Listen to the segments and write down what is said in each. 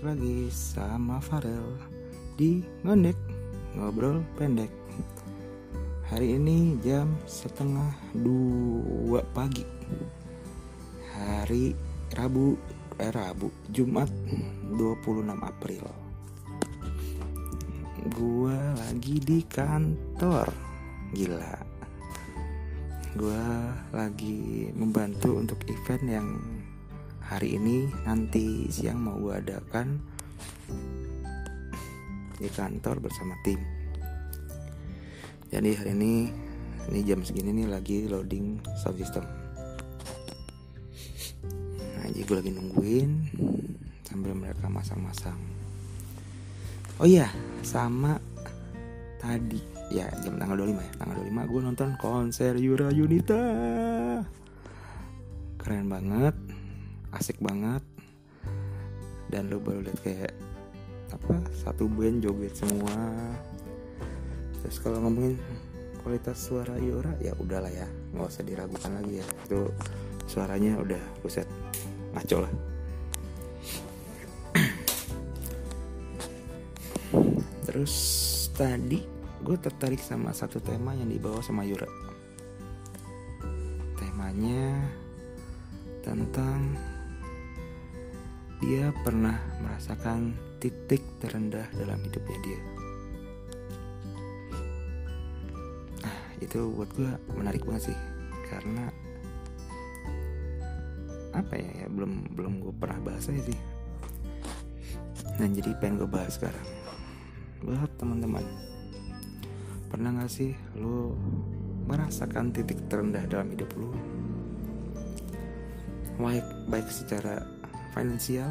balik lagi sama Farel di Ngondek Ngobrol Pendek. Hari ini jam setengah dua pagi. Hari Rabu, eh Rabu, Jumat 26 April. Gua lagi di kantor. Gila. Gua lagi membantu untuk event yang hari ini nanti siang mau gue adakan di kantor bersama tim. Jadi hari ini ini jam segini nih lagi loading sound system. Nah jadi gue lagi nungguin sambil mereka masang-masang. Oh iya sama tadi. Ya jam tanggal 25 ya. Tanggal 25 gue nonton konser Yura Yunita. Keren banget asik banget. Dan lo baru lihat kayak apa satu band joget semua. Terus kalau ngomongin kualitas suara Yora ya udahlah ya nggak usah diragukan lagi ya. Itu suaranya udah buset ngaco lah. Terus tadi gue tertarik sama satu tema yang dibawa sama Yura temanya tentang dia pernah merasakan titik terendah dalam hidupnya dia. Nah, itu buat gue menarik banget sih, karena apa ya, ya belum belum gue pernah bahas aja sih. Dan jadi pengen gue bahas sekarang. Buat teman-teman, pernah gak sih lo merasakan titik terendah dalam hidup lo? Baik, baik secara finansial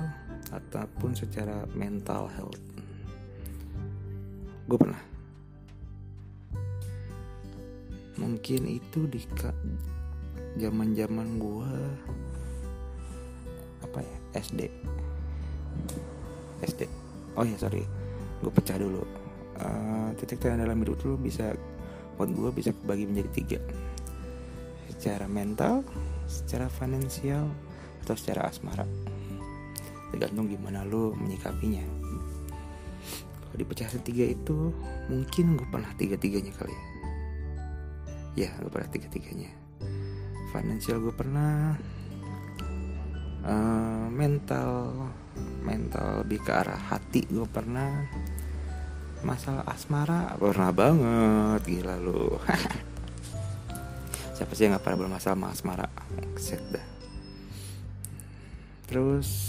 ataupun secara mental health. Gue pernah. Mungkin itu di zaman zaman gue apa ya SD. SD. Oh ya sorry, gue pecah dulu. Uh, titik terendah dalam hidup lo bisa buat gue bisa kebagi menjadi tiga. Secara mental, secara finansial, atau secara asmara tergantung gimana lo menyikapinya. Kalau dipecah tiga itu mungkin gue pernah tiga-tiganya kali ya. Ya gue pernah tiga-tiganya. Financial gue pernah uh, mental mental lebih ke arah hati gue pernah. Masalah asmara pernah banget gila lo siapa sih yang gak pernah bermasalah sama asmara? Set dah. Terus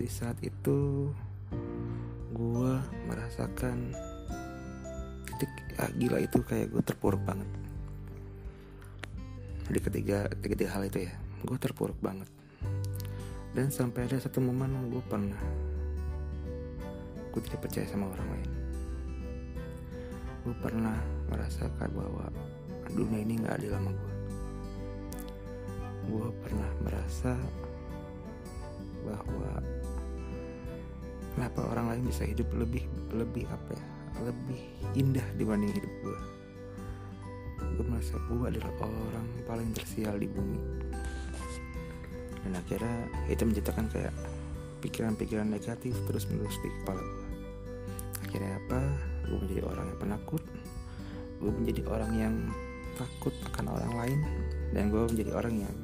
di saat itu gue merasakan titik ah, gila itu kayak gue terpuruk banget. Di ketiga ketiga hal itu ya gue terpuruk banget. Dan sampai ada satu momen gue pernah gue tidak percaya sama orang lain. Gue pernah merasakan bahwa dunia ini nggak adil sama gue gue pernah merasa bahwa kenapa orang lain bisa hidup lebih lebih apa ya lebih indah dibanding hidup gue gue merasa gue adalah orang paling tersial di bumi. Dan akhirnya itu menciptakan kayak pikiran-pikiran negatif terus menerus di kepala gue akhirnya apa? Gue menjadi orang yang penakut. Gue menjadi orang yang takut akan orang lain. Dan gue menjadi orang yang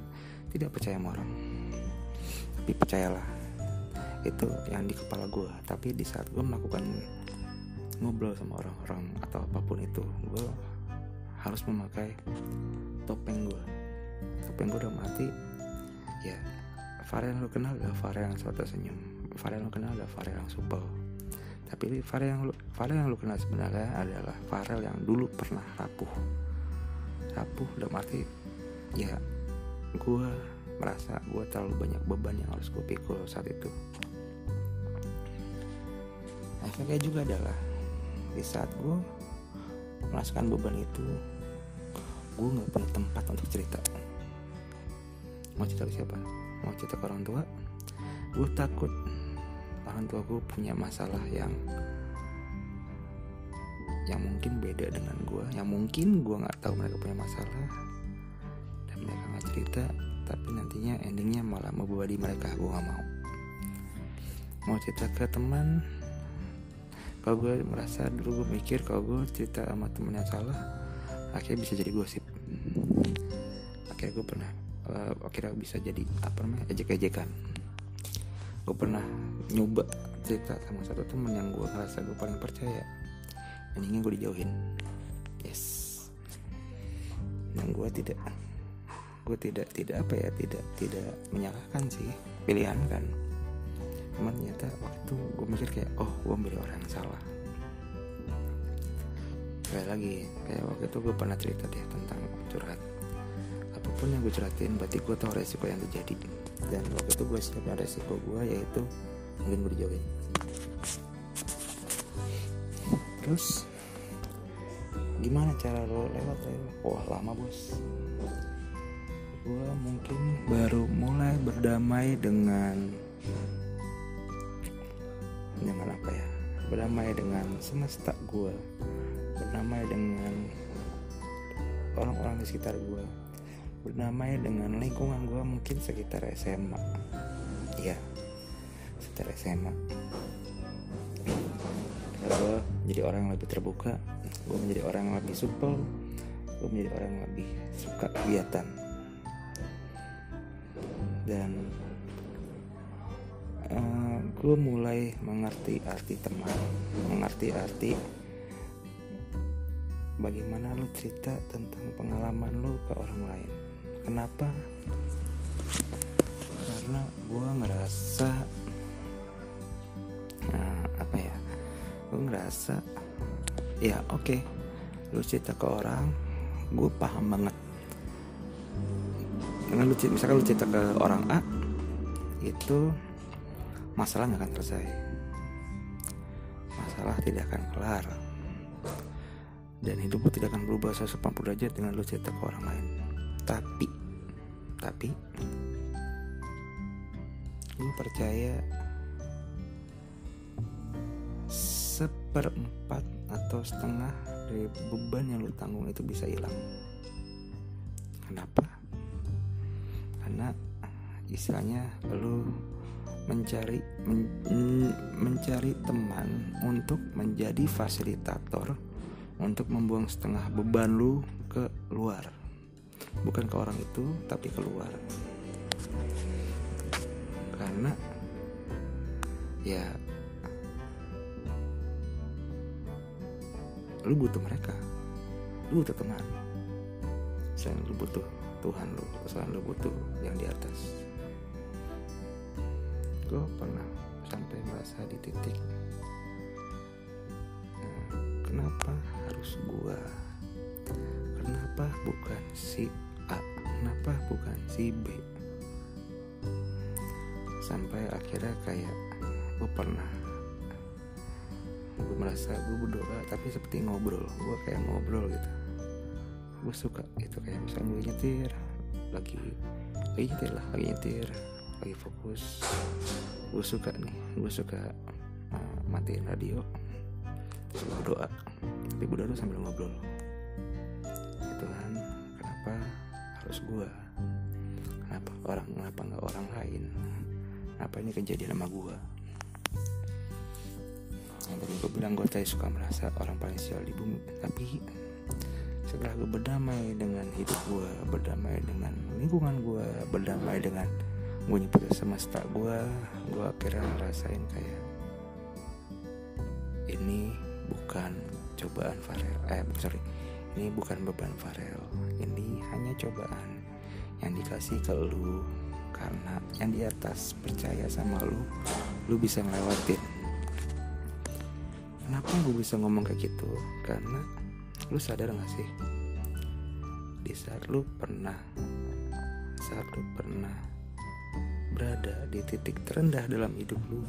tidak percaya sama orang. Tapi percayalah itu yang di kepala gue tapi di saat gue melakukan ngobrol sama orang-orang atau apa pun itu gue harus memakai topeng gue topeng gue udah mati ya yang lo kenal adalah Farel yang suatu senyum. Yang lo kenal adalah Farel yang supel. Tapi Farel yang lo, Farel yang lo kenal sebenarnya adalah Farel yang dulu pernah rapuh. Rapuh udah mati ya gue merasa gue terlalu banyak beban yang harus gue pikul saat itu efeknya juga adalah di saat gue merasakan beban itu gue nggak punya tempat untuk cerita. Mau cerita ke siapa? Mau cerita ke orang tua? Gue takut orang tua gue punya masalah yang yang mungkin beda dengan gue yang mungkin gue nggak tahu mereka punya masalah. Dan mereka nggak cerita tapi nantinya endingnya malah membebani mereka. Gue nggak mau. Mau cerita ke teman kalau gue merasa dulu gue mikir kalau gue cerita sama temen yang salah akhirnya bisa jadi gosip. Akhirnya gue pernah uh, akhirnya bisa jadi apa namanya ejek-ejekan. Gue pernah nyoba cerita sama satu temen yang gue ngerasa gue paling percaya. Dan ingin gue dijauhin. Yes. Dan gue tidak gue tidak tidak apa ya tidak tidak menyalahkan sih pilihan kan cuman ternyata waktu gue mikir kayak oh gue milih orang yang salah. Kayak lagi kayak waktu itu gue pernah cerita deh tentang curhat. Apa pun yang gue curhatin berarti gue tahu resiko yang terjadi. Dan waktu itu gue siapin resiko gue yaitu mungkin gue dijauhin. Terus gimana cara lo lewat lewat? Wah lama bos. Gue mungkin baru mulai berdamai dengan dengan apa ya? Berdamai dengan semesta gue berdamai dengan orang-orang di sekitar gue berdamai dengan lingkungan gue mungkin sekitar SMA ya sekitar SMA gue menjadi orang yang lebih terbuka. Gue menjadi orang yang lebih supel. Gue menjadi orang yang lebih suka kegiatan. Dan uh, gue mulai mengerti arti teman mengerti arti bagaimana lo cerita tentang pengalaman lo ke orang lain. Kenapa? Karena gue ngerasa nah, apa ya? Gue ngerasa ya oke okay, lu cerita ke orang gue paham banget. Dengan lu misalkan lu cerita ke orang A itu masalah nggak akan selesai masalah tidak akan kelar dan hidup lu tidak akan berubah 180 derajat dengan lu cerita ke orang lain tapi tapi gue percaya seperempat atau setengah dari beban yang lu tanggung itu bisa hilang. Kenapa? Karena istilahnya lu mencari men, mencari teman untuk menjadi fasilitator untuk membuang setengah beban lu ke luar. Bukan ke orang itu, tapi keluar. Karena ya lu butuh mereka lu butuh teman selain lu butuh Tuhan lu selain lu butuh yang di atas gue pernah sampai merasa di titik nah, kenapa harus gue kenapa bukan si A? Kenapa bukan si B? Sampai akhirnya kayak gue pernah gue merasa gue berdoa tapi seperti ngobrol. Gue kayak ngobrol gitu. Gue suka gitu kayak misalnya gue nyetir lagi lagi nyetir lah lagi nyetir lagi fokus. Gue suka nih gue suka uh, matiin radio. Terus gue berdoa tapi berdoa tuh sambil ngobrol. Gitu kan kenapa harus gue kenapa orang kenapa nggak orang lain? Apa ini kejadian sama gue yang tadi gue bilang gue tadi suka merasa orang paling sial di bumi. Tapi setelah gue berdamai dengan hidup gue berdamai dengan lingkungan gue berdamai dengan gue nyebut semesta gue gue akhirnya ngerasain kayak ini bukan cobaan Farel eh sorry ini bukan beban Farel ini hanya cobaan yang dikasih ke lu karena yang di atas percaya sama lu lu bisa ngelewatin Kenapa gue bisa ngomong kayak gitu? Karena lu sadar gak sih? Di saat lu pernah Saat lu pernah Berada di titik terendah dalam hidup lu.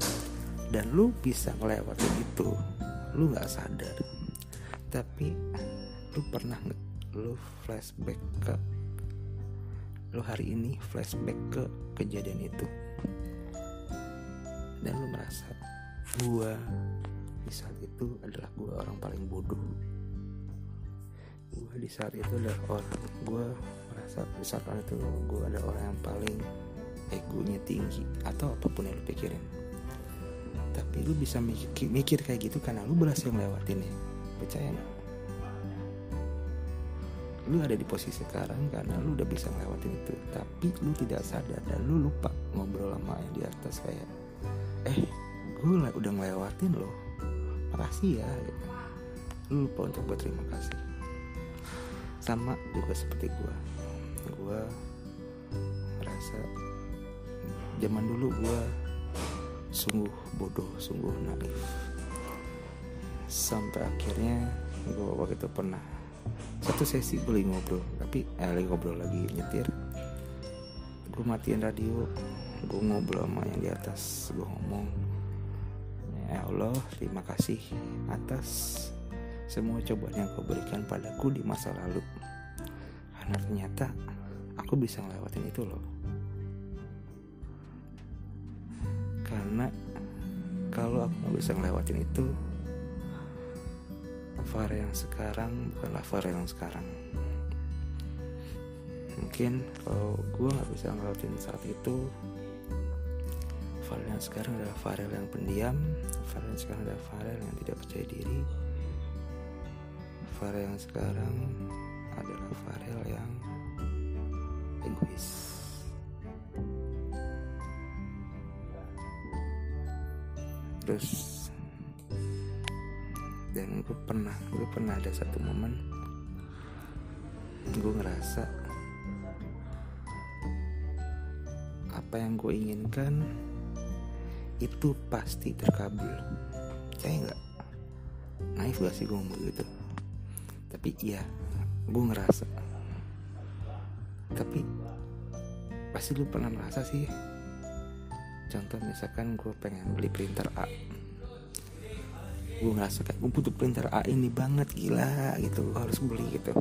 Dan lu bisa ngelewatin itu. Lu gak sadar. Tapi Lu pernah Lu flashback ke Lu hari ini flashback ke kejadian itu. Dan lu merasa Gua di saat itu adalah gue orang paling bodoh. Gue di saat itu adalah orang gue merasa di saat itu gue ada orang yang paling egonya tinggi atau apa pun yang lo pikirin. Tapi lu bisa mikir, mikir kayak gitu karena lu berhasil ngelewatin ya. Percaya gak? lu ada di posisi sekarang karena lu udah bisa ngelewatin itu. Tapi lu tidak sadar dan lu lupa ngobrol sama yang di atas kayak eh gue udah ngelewatin loh. Makasih ya gitu. lu lupa untuk berterima kasih. Sama juga seperti gue gue merasa zaman dulu gue sungguh bodoh sungguh naif. Sampai akhirnya gue waktu itu pernah satu sesi lagi ngobrol tapi eh, lagi ngobrol lagi nyetir. Gue matiin radio gue ngobrol sama yang di atas gue ngomong ya Allah terima kasih atas semua cobaan yang kau berikan padaku di masa lalu. Karena ternyata aku bisa ngelewatin itu loh karena kalau aku nggak bisa ngelewatin itu Farel yang sekarang bukanlah Farel yang sekarang. Mungkin kalau gue nggak bisa ngelewatin saat itu Farel yang sekarang adalah Farel yang pendiam Farel yang sekarang adalah Farel yang tidak percaya diri. Farel yang sekarang adalah Farel yang egois terus. Dan gue pernah gue pernah ada satu momen gue ngerasa apa yang gue inginkan itu pasti terkabul. Saya nggak? Naif gak sih gue ngomong gitu? Tapi iya gue ngerasa. Tapi pasti lu pernah merasa sih contoh misalkan gue pengen beli printer A. Gue ngerasa kayak gue butuh printer A ini banget gila gitu. Gue harus beli gitu.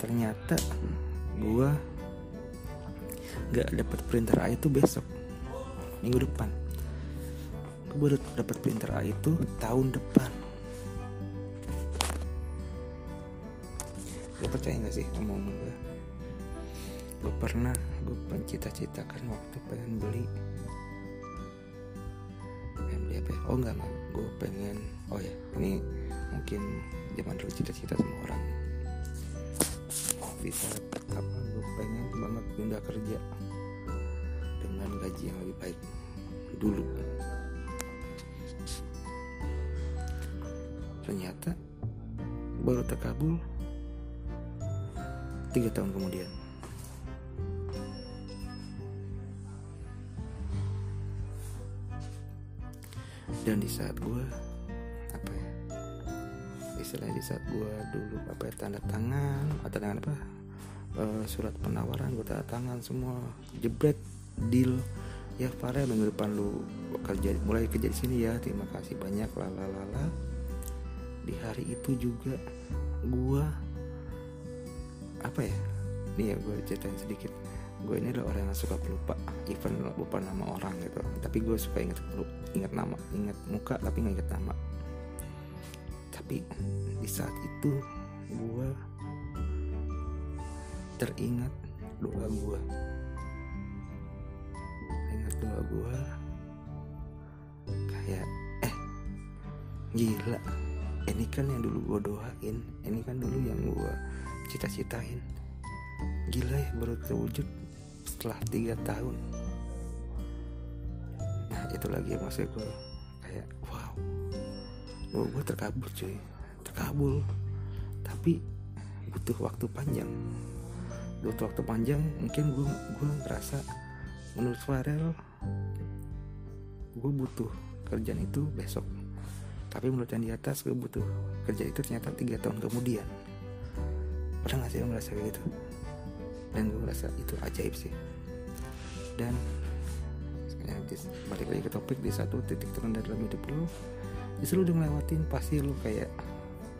Ternyata gue nggak dapat printer A itu besok minggu depan. Gue baru dapat printer A itu tahun depan. Gue percaya gak sih ngomong gue gue pernah gue pencita-citakan waktu pengen beli apa ya? oh enggak enggak. Gue pengen oh ya ini mungkin zaman dulu cita-cita semua orang. Bisa apa gue pengen banget pindah kerja dengan gaji yang lebih baik dulu. Ternyata baru terkabul tiga tahun kemudian dan di saat gue apa ya istilahnya di saat gue dulu apa ya, tanda tangan atau tangan apa uh, surat penawaran gue tanda tangan semua jebret deal. Ya Farel minggu depan lu kerja mulai kerja di sini ya terima kasih banyak lalalala di hari itu juga gue apa ya nih ya gue ceritain sedikit gue ini adalah orang yang suka pelupa even lupa nama orang gitu. Tapi gue suka inget inget nama inget muka tapi nggak inget nama. Tapi di saat itu gue teringat doa gue ingat doa gue kayak eh gila ini kan yang dulu gue doain ini kan dulu yang gue cita-citain. Gila ya baru terwujud setelah tiga tahun. Nah itu lagi yang maksud gue kayak wow. Oh, gue terkabul cuy. Terkabul. Tapi butuh waktu panjang. Butuh waktu panjang mungkin gue gue ngerasa menurut Farel gue butuh kerjaan itu besok. Tapi menurut yang di atas gue butuh kerja itu ternyata tiga tahun kemudian. Pernah gak sih lo ngerasa kayak gitu dan gue ngerasa itu ajaib sih. Dan balik lagi ke topik di satu titik terendah dalam hidup lo justru udah ngelewatin pasti lo kayak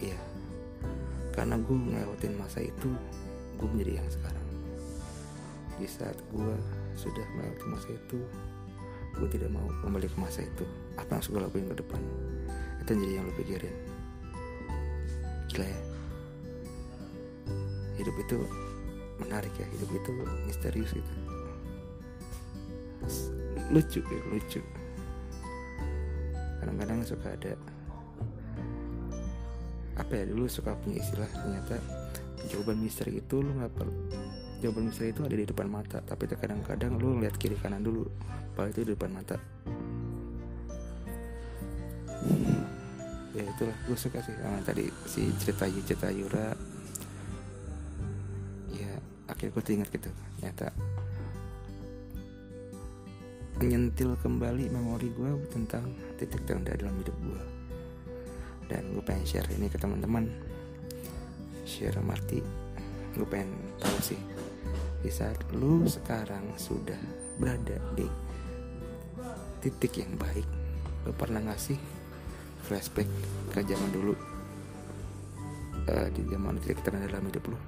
iya. Karena gue ngelewatin masa itu gue menjadi yang sekarang. Di saat gue sudah melewati masa itu gue tidak mau kembali ke masa itu. Apa yang harus gue lakuin ke depan? Itu jadi yang lo pikirin. Gila ya. Hidup itu menarik ya hidup itu misterius gitu. Lucu ya lucu. Kadang-kadang suka ada apa ya dulu suka punya istilah ternyata jawaban misteri itu lu nggak perlu jawaban misteri itu ada di depan mata tapi kadang-kadang lu lihat kiri kanan dulu padahal itu di depan mata. Ya itulah gue suka sih sama tadi si cerita cerita Yura akhirnya gue teringat gitu. Ternyata menyentil kembali memori gue tentang titik terendah dalam hidup gue dan gue pengen share ini ke teman-teman. Share Marti gue pengen tahu sih di saat lu sekarang sudah berada di titik yang baik lu pernah ngasih flashback ke zaman dulu uh, di zaman titik terendah dalam hidup lu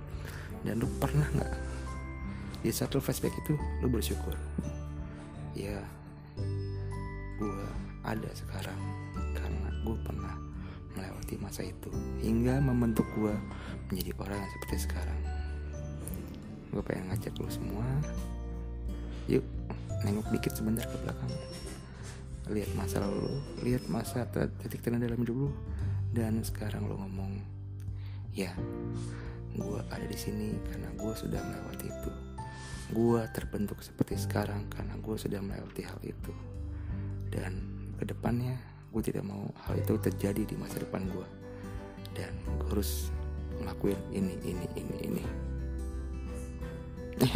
dan lu pernah nggak di saat lu flashback itu lu bersyukur? Ya gue ada sekarang karena gue pernah melewati masa itu hingga membentuk gue menjadi orang yang seperti sekarang. Gue pengen ngajak lu semua yuk nengok dikit sebentar ke belakang. Lihat masa lalu lihat masa titik terendah dalam hidup lu. Dan sekarang lo ngomong ya gue ada di sini karena gue sudah melewati itu. Gue terbentuk seperti sekarang karena gue sudah melewati hal itu. Dan ke depannya gue tidak mau hal itu terjadi di masa depan gue dan gue harus ngelakuin ini ini ini ini.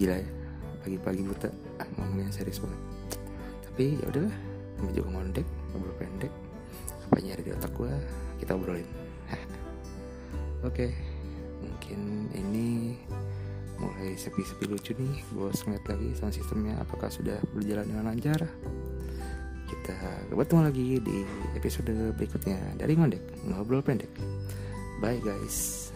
Gila ya pagi-pagi buta ah, ngomongnya serius banget. Tapi ya udahlah kami juga ngondek ngobrol pendek. Apa nyari di otak gue kita obrolin oke okay, mungkin ini mulai sepi-sepi lucu nih. Gue ngeliat lagi sound sistemnya apakah sudah berjalan dengan lancar? Kita bertemu lagi di episode berikutnya dari ngondek ngobrol pendek. Bye guys